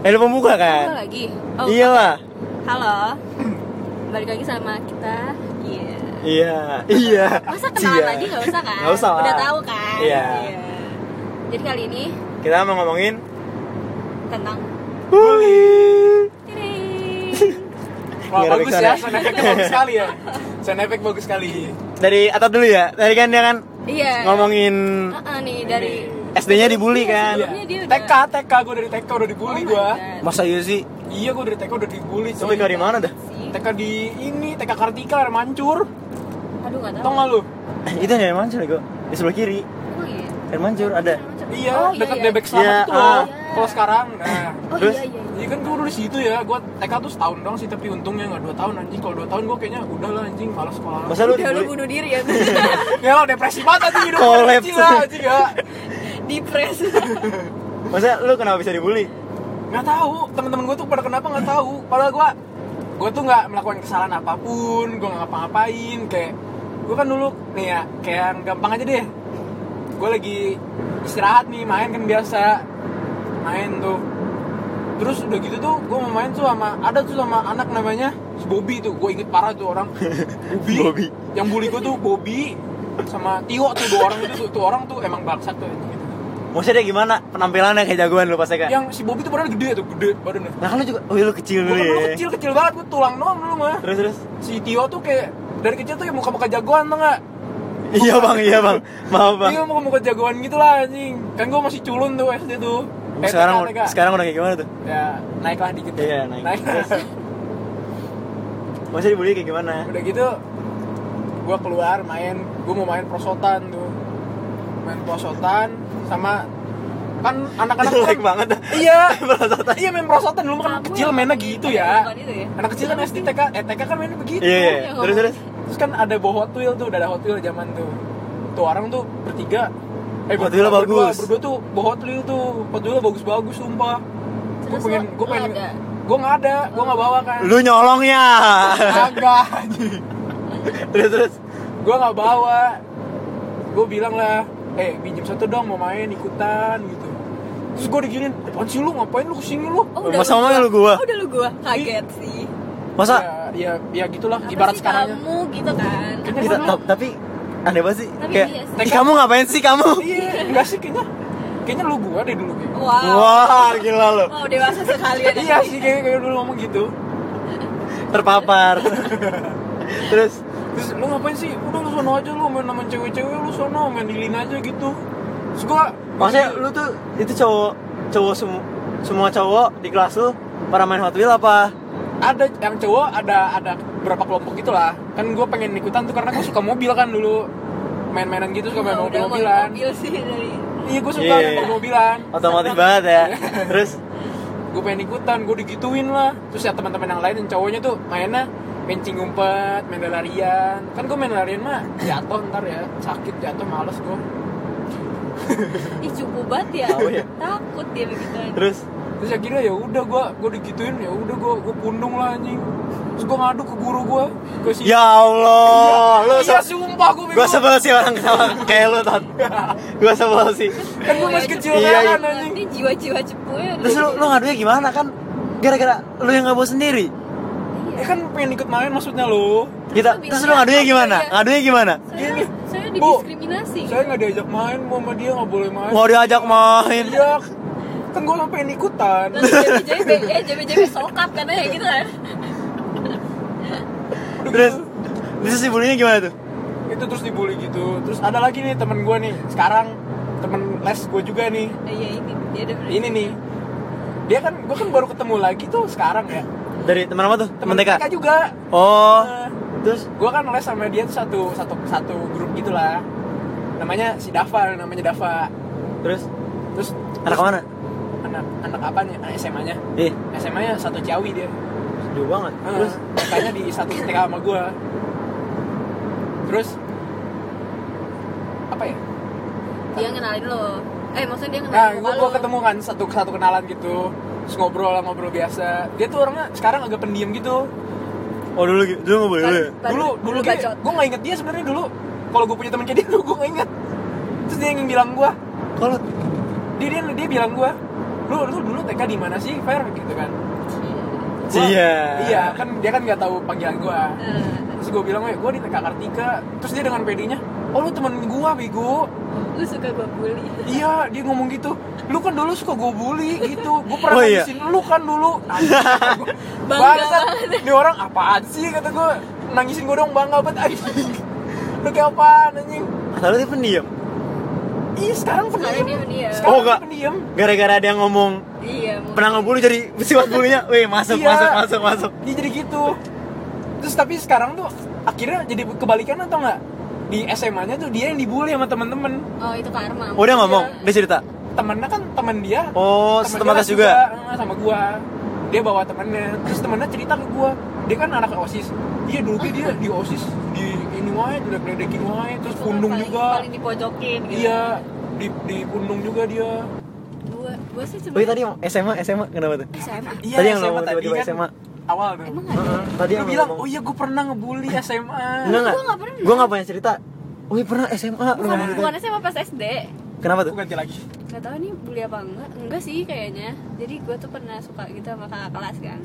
Eh lu pembuka Halo kan? lagi. Oh, Iya lah. Halo. Balik lagi sama kita. Iya. Iya. Iya. Masa kenalan Iya. lagi nggak usah kan? Nggak usah Udah tahu kan? Iya. Jadi kali ini Kita mau ngomongin tentang bully. Wah, bagus ya, sound effect bagus sekali ya. Sound effect bagus sekali. Dari atap dulu ya. Tadi kan dia kan Iya. ngomongin Heeh, nih dari SD-nya dibully kan. Iya. Udah- TK, TK gue dari TK udah dibully Oh gua. God. Masa iya sih? Iya, gue dari TK udah dibully. Tapi dari mana dah? TK di ini, TK Kartika air mancur. Aduh tahu. Tau gak lu? Itu yang mancur kok. Di sebelah kiri. Oh iya. Air mancur ada. Iya, Oh, dekat iya. Debek Selamat Iya, itu loh. ah. Kalau sekarang, nah. Oh Terus? iya iya. Iya kan gue dulu di situ ya, gue TK tuh setahun doang sih, tapi untungnya nggak dua tahun anjing. Kalau dua tahun gue kayaknya udah lah anjing, malas sekolah. Masa lu Udah lu bunuh diri ya. Ya lo depresi banget anjing hidup gue kecil lah anjing ya. Depres. Masa lu kenapa bisa dibully? Nggak tahu, temen-temen gue tuh pada kenapa nggak tahu. Padahal gue gue tuh nggak melakukan kesalahan apa pun, gue nggak ngapa-ngapain kayak gue kan dulu nih ya kayak yang gampang aja deh. Gue lagi istirahat nih main kan biasa main tuh. Terus udah gitu tuh gue mau main tuh sama ada tuh sama anak namanya si Bobby tuh gue inget parah tuh orang Bobby. Bobby. Yang bully gue tuh Bobby sama Tio tuh dua orang itu tuh, tuh orang tuh emang bangsat tuh. Maksudnya dia gimana penampilannya kayak jagoan lu pas TK? Yang si Bobby tuh padahal gede tuh gede badannya. Nah kan lu juga, oh iya lu kecil dulu kan ya. kecil kecil banget gue tulang doang dulu mah. Terus terus. Si Tio tuh kayak dari kecil tuh ya muka-muka jagoan tuh nggak? Iya bang, iya bang. Maaf bang. Iya muka-muka jagoan gitu lah anjing. Kan gue masih culun tuh SD tuh. Eh, sekarang TK, TK. sekarang udah kayak gimana tuh? ya naiklah dikit. Iya, naik. naik. Maksudnya dibully kayak gimana? Udah gitu gue keluar main, gue mau main prosotan tuh. Main prosotan sama kan anak-anak Jelek kan- banget dah. Iya, Prosotan. iya main prosotan dulu kan Kamu kecil yang mainnya gitu itu, ya. bukan itu ya? Anak kecil kan SD TK, eh TK kan mainnya begitu. Iya, iya. yang Terus terus. Terus kan ada bawa Hot Wheel tuh, udah ada Hot Wheel zaman tuh. Tuh orang tuh bertiga. Eh, Hot berdua- Wheel berdua, bagus. Berdua tuh bawa Hot Wheel tuh. Hot Wheel bagus-bagus sumpah. Gue pengen, gue pengen. Gue nggak ada, gue nggak bawa kan. Lu nyolong ya. Agak anjing. terus terus. Gue nggak bawa. Gue bilang lah, eh pinjam satu dong mau main ikutan gitu. Terus gue diginin, apaan sih lu ngapain lu ke sini lu? Oh, Masa lu gua? Oh, udah lu gua. Kaget sih. Masa Ya, ya, ya gitulah. Apa Ibarat sih sekarang. kamu gitu kan. Kita tapi aneh banget sih. Tapi Kayak, iya sih. "Ih, kamu ngapain sih kamu? Iya, enggak sih kayaknya. Kayaknya lu gua deh dulu kayak. Wow. Wah, gila lu. Wow, dewasa sekali ya. iya sih kayak, kayak dulu ngomong gitu. Terpapar. terus Terus lu ngapain sih? Udah lu sono aja lu main sama cewek-cewek lu sono main lilin aja gitu. Terus gua maksudnya lu tuh itu cowok cowok semua semua cowok di kelas lu para main Hot Wheel apa? ada yang cowok ada ada berapa kelompok gitu lah. Kan gua pengen ikutan tuh karena gua suka mobil kan dulu. Main-mainan gitu suka main Oh, mobil-mobilan. mobil sih dari Iya gua suka Iya. main mobilan. Otomotif banget ya. Terus gue pengen ikutan, gue digituin lah. Terus ya teman-teman yang lain yang cowoknya tuh mainnya mancing ngumpet, main larian. Kan gue main larian mah jatuh ntar ya, sakit jatuh males gue. Ih cukup banget ya. Tahu ya. Takut dia begitu aja. terus Terus akhirnya ya udah gue gue digituin ya udah gue gue pundung lah anjing. Terus gue ngadu ke guru gue ke si ya Allah, lu Iya se- sumpah gue gua sebel sih orang sama kayak lu tot. Gua sebel sih. Kan gue masih kecil Iya, iya. kan anjing. Ini jiwa-jiwa cepu ya. Terus lu, lu ngadunya gimana kan? Gara-gara lu yang nggak bawa sendiri. Ya kan pengen ikut main maksudnya lo. Kita Lu terus lu ya, ngadunya gimana? ya? Ngadunya gimana? Saya, Gini. saya Bu, didiskriminasi. Saya nggak diajak main, mau sama dia nggak boleh main. Mau diajak main. Iya, kan gue pengen ikutan. Terus JBJB, eh JBJB sokap katanya gitu kan. Terus terus si bulinya gimana tuh? itu terus dibully gitu terus ada lagi nih temen gue nih sekarang temen les gue juga nih Iya ini dia ada ini nih dia kan gue kan baru ketemu lagi tuh sekarang ya Dari teman apa tuh? Teman TK. juga. Oh. Nah, Terus? gue kan les sama dia tuh satu satu satu grup gitulah namanya si Dava namanya Dava. Terus? Terus anak terus mana? anak anak apa nih? Anak SMA nya. Eh, SMA nya satu Ciawi dia. Jauh banget. terus Terus? makanya di satu TK sama gue terus? Apa ya? Dia ngenalin lo. Eh maksudnya dia Nah, gue gua lo. ketemu kan satu satu kenalan gitu, terus ngobrol lah ngobrol biasa. Dia tuh orangnya sekarang agak pendiam gitu. oh dulu gitu. Dulu nggak boleh ya? Baru- dulu dulu dulu kayak gue nggak inget dia sebenarnya dulu. Kalau gue punya teman kayak dia dulu gue nggak inget. Terus dia yang bilang gue, Kalau dia dia, dia bilang gue, lu lu dulu TK di mana sih Fer gitu kan Gua- Iya. iya kan dia kan nggak tahu panggilan gua. Eh, terus gue bilang "Weh, gue di TK Kartika. Terus dia dengan pedenya oh lu temen gua bego lu suka gue bully. Iya dia ngomong gitu. Lu kan dulu suka gue bully gitu. Gue pernah Oh, iya. nangisin lu kan dulu. Gua. Banget. ini orang apaan sih kata gue nangisin gue dong bangga banget anjing. Lu kayak apaan anjing? Lalu dia pendiam. Iya sekarang sekarang dia pendiam. Sekarang Oh, dia enggak. pendiam. Gara-gara ada yang ngomong iya mungkin. pernah ngebully jadi sifat bulinya. Wih, masuk, Iya. masuk, masuk, masuk. Dia jadi gitu. Terus tapi sekarang tuh akhirnya jadi kebalikan atau enggak? Di SMA-nya tuh dia yang dibully sama temen-temen. oh itu karma Oh, dia ngomong, Iya. dia cerita. Temennya kan temen dia. Oh, temen dia kelas juga. eh, sama gua. Dia bawa temennya. Terus temennya cerita ke gua. Dia kan anak OSIS. Iya dulu dia di OSIS di ini wae, diledek-ledekin wae, terus Itu pundung paling, juga. paling dipojokin gitu Iya, di di pundung juga dia. gue gue sih Oh, iya, sebenarnya tadi SMA, SMA kenapa tuh? SMA Iya, Tadi yang SMA ngomong tadi tiba-tiba kan SMA. Awal tuh. emang Heeh, ada Tadi yang bilang, ngomong. oh iya gue pernah ngebully SMA. Enggak enggak. Gua nggak pernah. Gua enggak punya cerita. Wih, pernah SMA. lu bukan bukan SMA pas SD Kenapa tuh? Aku ganti lagi. nggak tahu nih bully apa enggak enggak sih kayaknya jadi gue tuh pernah suka gitu sama kakak kelas kan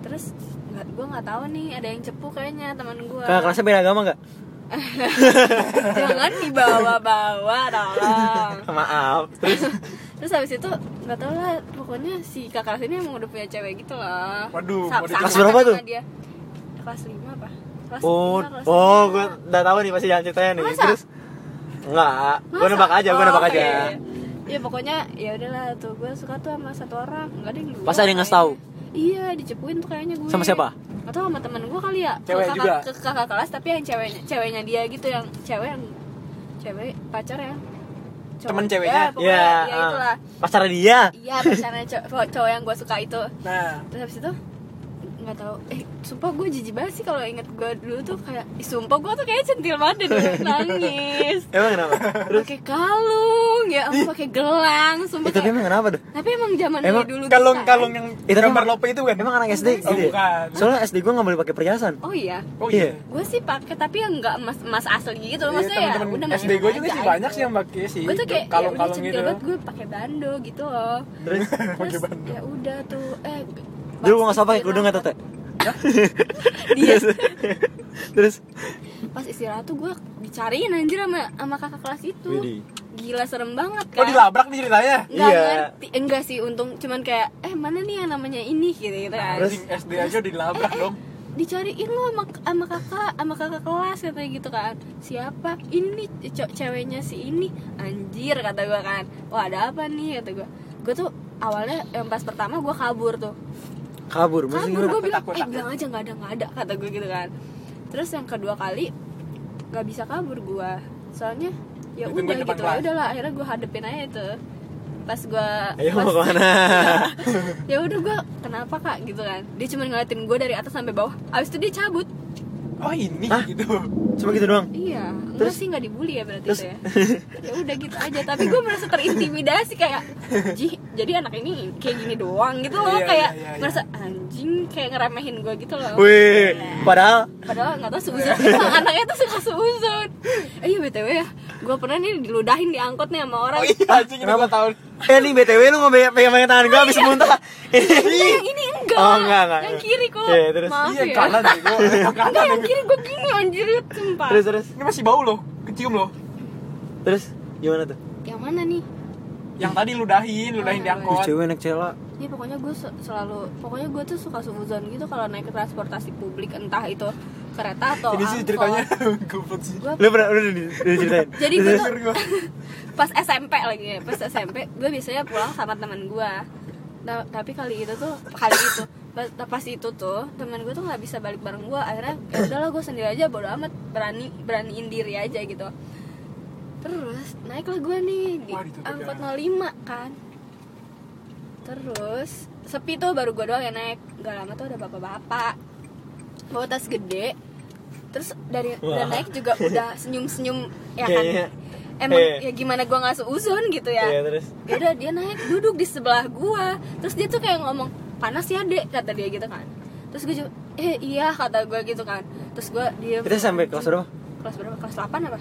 terus nggak gue nggak tahu nih ada yang cepu kayaknya teman gue Kakak kelasnya beda agama enggak? jangan dibawa-bawa tolong Maaf. Terus terus habis itu nggak tahu lah pokoknya si kakak kelas ini emang udah punya cewek gitu loh Waduh, Sa- Kelas berapa tuh? dia kelas lima apa kelas Oh, kelas oh, gue udah tahu nih pasti jalan ceritanya nih. Masa? Terus enggak, gue nebak aja, gue Oh, nebak oke. aja. Ya pokoknya ya udahlah tuh gue suka tuh sama satu orang nggak ada yang dua Pas ada yang ngasih tahu? Iya dicepuin tuh kayaknya gue. Sama siapa? Atau sama temen gue kali ya. Ke Cewek kakak, juga? Ke kakak kelas tapi yang ceweknya ceweknya dia gitu yang cewek yang cewek pacar ya. Cowok. Temen ceweknya? Ya, pokoknya Iya, ya, ah. itulah. pacar dia. Iya pacarnya cowok, cowok yang gue suka itu. Nah, Terus habis itu nggak tahu eh sumpah gue jijik banget sih kalau inget gue dulu tuh kayak ih, sumpah gue tuh kayak centil banget dulu nangis Emang kenapa? Terus pakai kalung ya ampun pakai gelang sumpah itu dia kayak- emang kenapa tuh? tapi emang zaman Emang dulu kalung-kalung yang Itu gambar lope itu kan? Emang anak SD Oh, gitu ya? bukan. Soalnya SD gue nggak boleh pakai perhiasan. oh iya Oh Iya. iya. gue sih pakai tapi yang nggak emas emas asli gitu Iya, maksudnya ya udah SD gue juga sih banyak sih yang pakai sih gue tuh kayak ya udah kalung-kalung centil gitu. banget gue pakai bando gitu loh Terus Pakai terus bando. ya udah tuh eh dulu gue nggak usah pakai kerudung atau teh. dia Terus? Pas istirahat tuh gue dicariin anjir sama sama kakak kelas itu. Widih. gila serem banget kan? Oh dilabrak nih ceritanya? Nggak Iya. ngerti. Enggak sih untung cuman kayak eh mana nih yang namanya ini? Gitu gitu kan. Terus? SD aja dilabrak Eh, eh, dong. dicariin lo sama, sama kakak sama kakak kelas katanya gitu kan. Siapa? Ini ceweknya si ini. Anjir kata gue kan. Wah ada apa nih? kata gue gue tuh awalnya yang pas pertama gue kabur tuh kabur, maksudnya kabur gue bilang Takut, eh bilang aja nggak ada nggak ada kata gue gitu kan. Terus yang kedua kali nggak bisa kabur gue soalnya ya udah gitu ya kelas. udahlah akhirnya gue hadepin aja itu. Pas gue Ayo mau ke mana? ya udah gue kenapa kak? Gitu kan. Dia cuma ngeliatin gue dari atas sampai bawah. Abis itu dia cabut Oh ini Hah? gitu Cuma gitu doang. iya Terus? sih nggak dibully ya berarti Terus? itu ya ya udah gitu aja tapi gue merasa terintimidasi kayak Ji, jadi anak ini kayak gini doang gitu loh Iya, kayak iya, iya, iya. merasa anjing kayak ngeremehin gue gitu loh Wih, padahal padahal nggak tahu seuzon anaknya tuh suka seuzon eh iya btw ya gue pernah nih diludahin di angkot nih sama orang Oh iya anjing ini Kenapa? gue tahun eh nih BTW lu nggak pegang pegang tangan gue habis muntah. Enggak, yang ini enggak Oh, enggak, enggak. yang kiri kok Iya, terus? maaf Iya ya kanan sih gue enggak Kanan yang kiri gue gini anjir sumpah Terus terus Ini masih bau loh Kecium loh terus gimana tuh? yang mana nih Yang tadi ludahin Ludahin di Oh, Ih, angkot cewek naik cela. Ya pokoknya gue selalu pokoknya gue tuh suka suzon gitu kalau naik transportasi publik entah itu kereta atau Ini sih angkot. ceritanya Goblok sih Lu pernah udah udah, diceritain? jadi gue tuh Jujur gua. pas SMP lagi ya pas SMP gue biasanya pulang sama teman gue nah, tapi kali itu tuh kali itu pas, itu tuh teman gue tuh nggak bisa balik bareng gue akhirnya ya udahlah gue sendiri aja bodo amat berani beraniin diri aja gitu. Terus naiklah gue nih di angkot ya. 05 kan. Terus sepi tuh baru gue doang yang naik. Gak lama tuh ada bapak-bapak. Bawa tas gede. Terus dari Wah. dan naik juga udah senyum-senyum ya kan? Kayaknya emang Eh. ya gimana gua nggak seuzon gitu ya? Iya, terus? Ya udah dia naik duduk di sebelah gua. Terus dia tuh kayak ngomong panas ya dek kata dia gitu kan. Terus gue juga eh iya kata gua gitu kan. Terus gua dia kita sampai kelas berapa? kelas berapa? Kelas 8 apa?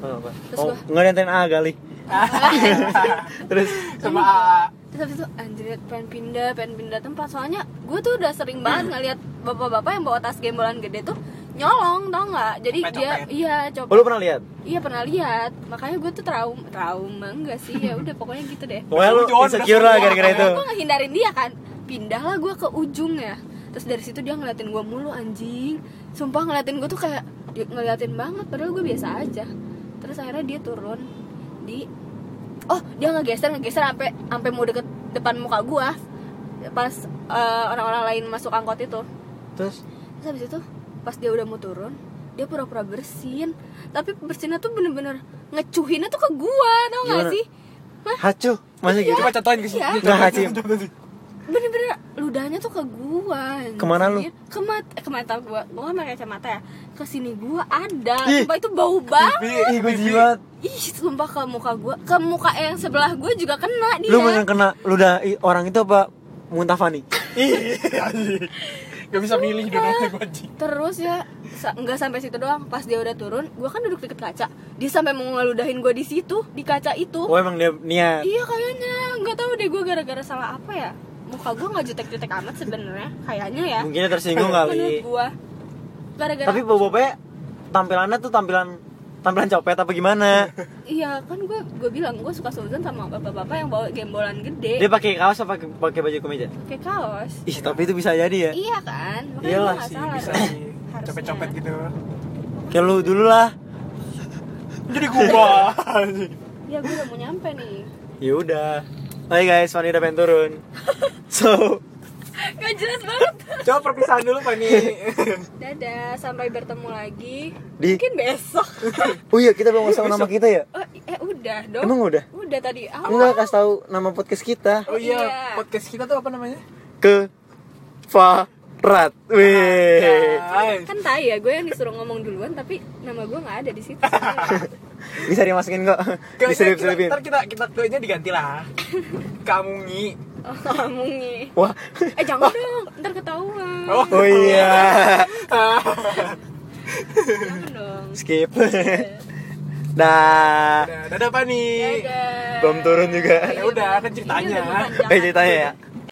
Oh, apa? Terus oh gua- nggak A kali. terus? Sama AA terus terus habis itu anjir pengen pindah pengen pindah tempat. Soalnya gue tuh udah sering banget ngeliat bapak-bapak yang bawa tas gembolan gede tuh nyolong tau nggak? Jadi Copet, dia copet. iya Oh, coba lu pernah lihat? iya pernah lihat. Makanya gue tuh trauma trauma enggak sih? Ya udah pokoknya gitu deh. Pokoknya lu insecure lah gara-gara itu. gue ngehindarin dia kan. Pindahlah gue ke ujung ya. Terus dari situ dia ngeliatin gue mulu anjing. Sumpah ngeliatin gue tuh kayak dia ngeliatin banget padahal gue biasa aja. Terus akhirnya dia turun di oh dia ngegeser ngegeser sampai sampai mau deket depan muka gue pas eh, orang-orang lain masuk angkot itu. Terus? Terus habis itu pas dia udah mau turun dia pura-pura bersin tapi bersinnya tuh bener-bener ngecuhinnya tuh ke gua tau gak sih Hah? hacu, masa gitu? Coba contohin ke sini. Iya. Nggak, Hacim. bener-bener ludahnya tuh ke gua. Ke mana lu? ke mata ke mata gua gua pakai kacamata ya ke sini gua ada Ih. sumpah itu bau banget Ih, gue jimat. ih sumpah ke muka gua ke muka yang sebelah gua juga kena dia Lu beneran kena ludah orang itu apa Muntafani? Gak bisa milih dua-duanya gue anjing. terus ya sa- nggak sampai situ doang. Pas dia udah turun gua kan duduk deket kaca. Dia sampai mau ngeludahin gua di situ di kaca itu. Oh emang dia niat. iya kayaknya. Nggak tahu deh gua gara-gara salah apa ya. Muka gua nggak jutek-jutek amat sebenarnya kayaknya ya. Mungkin tersinggung menurut kali. gua. Gara-gara Tapi bapaknya tampilannya tuh tampilan tampilan copet apa gimana? iya kan gua gua bilang gua suka Suzan sama bapak-bapak yang bawa gembolan gede Dia pakai kaos apa pakai- pakai baju kemeja? pakai kaos Ih, tapi itu bisa jadi ya. iya kan makanya Iyalah gua nggak Sih, salah bisa sih. Copet-copet gitu. Kayak lu dulu lah. Jadi gua. ya gua udah mau nyampe nih Ya udah. Oke guys, Fanny udah pengen turun. So, Gak jelas banget Coba perpisahan dulu Pak nih. Dadah, sampai bertemu lagi Di- Mungkin besok oh iya kita belum ngasih nama kita ya? Oh, eh udah dong Emang udah? Udah tadi awal Enggak kasih tahu nama podcast kita. Oh iya, Iya. podcast kita tuh apa namanya? Ke Farat. Wih. Guys. Kan tai ya, gue yang disuruh ngomong duluan Tapi nama gue gak ada di situ. Bisa dimasukin kok. Kayaknya kita, Diselip-selipin. ntar kita kita kayaknya diganti lah. Kamu ngi. Oh, nih Wah. Eh jangan dong, ntar ketahuan Oh. Oh iya. Jangan dong Skip. Dah. Dadah, dadah Pak nih. Dadah Belum turun juga. Ya udah, kan ceritanya. panjang. Eh ceritanya ya.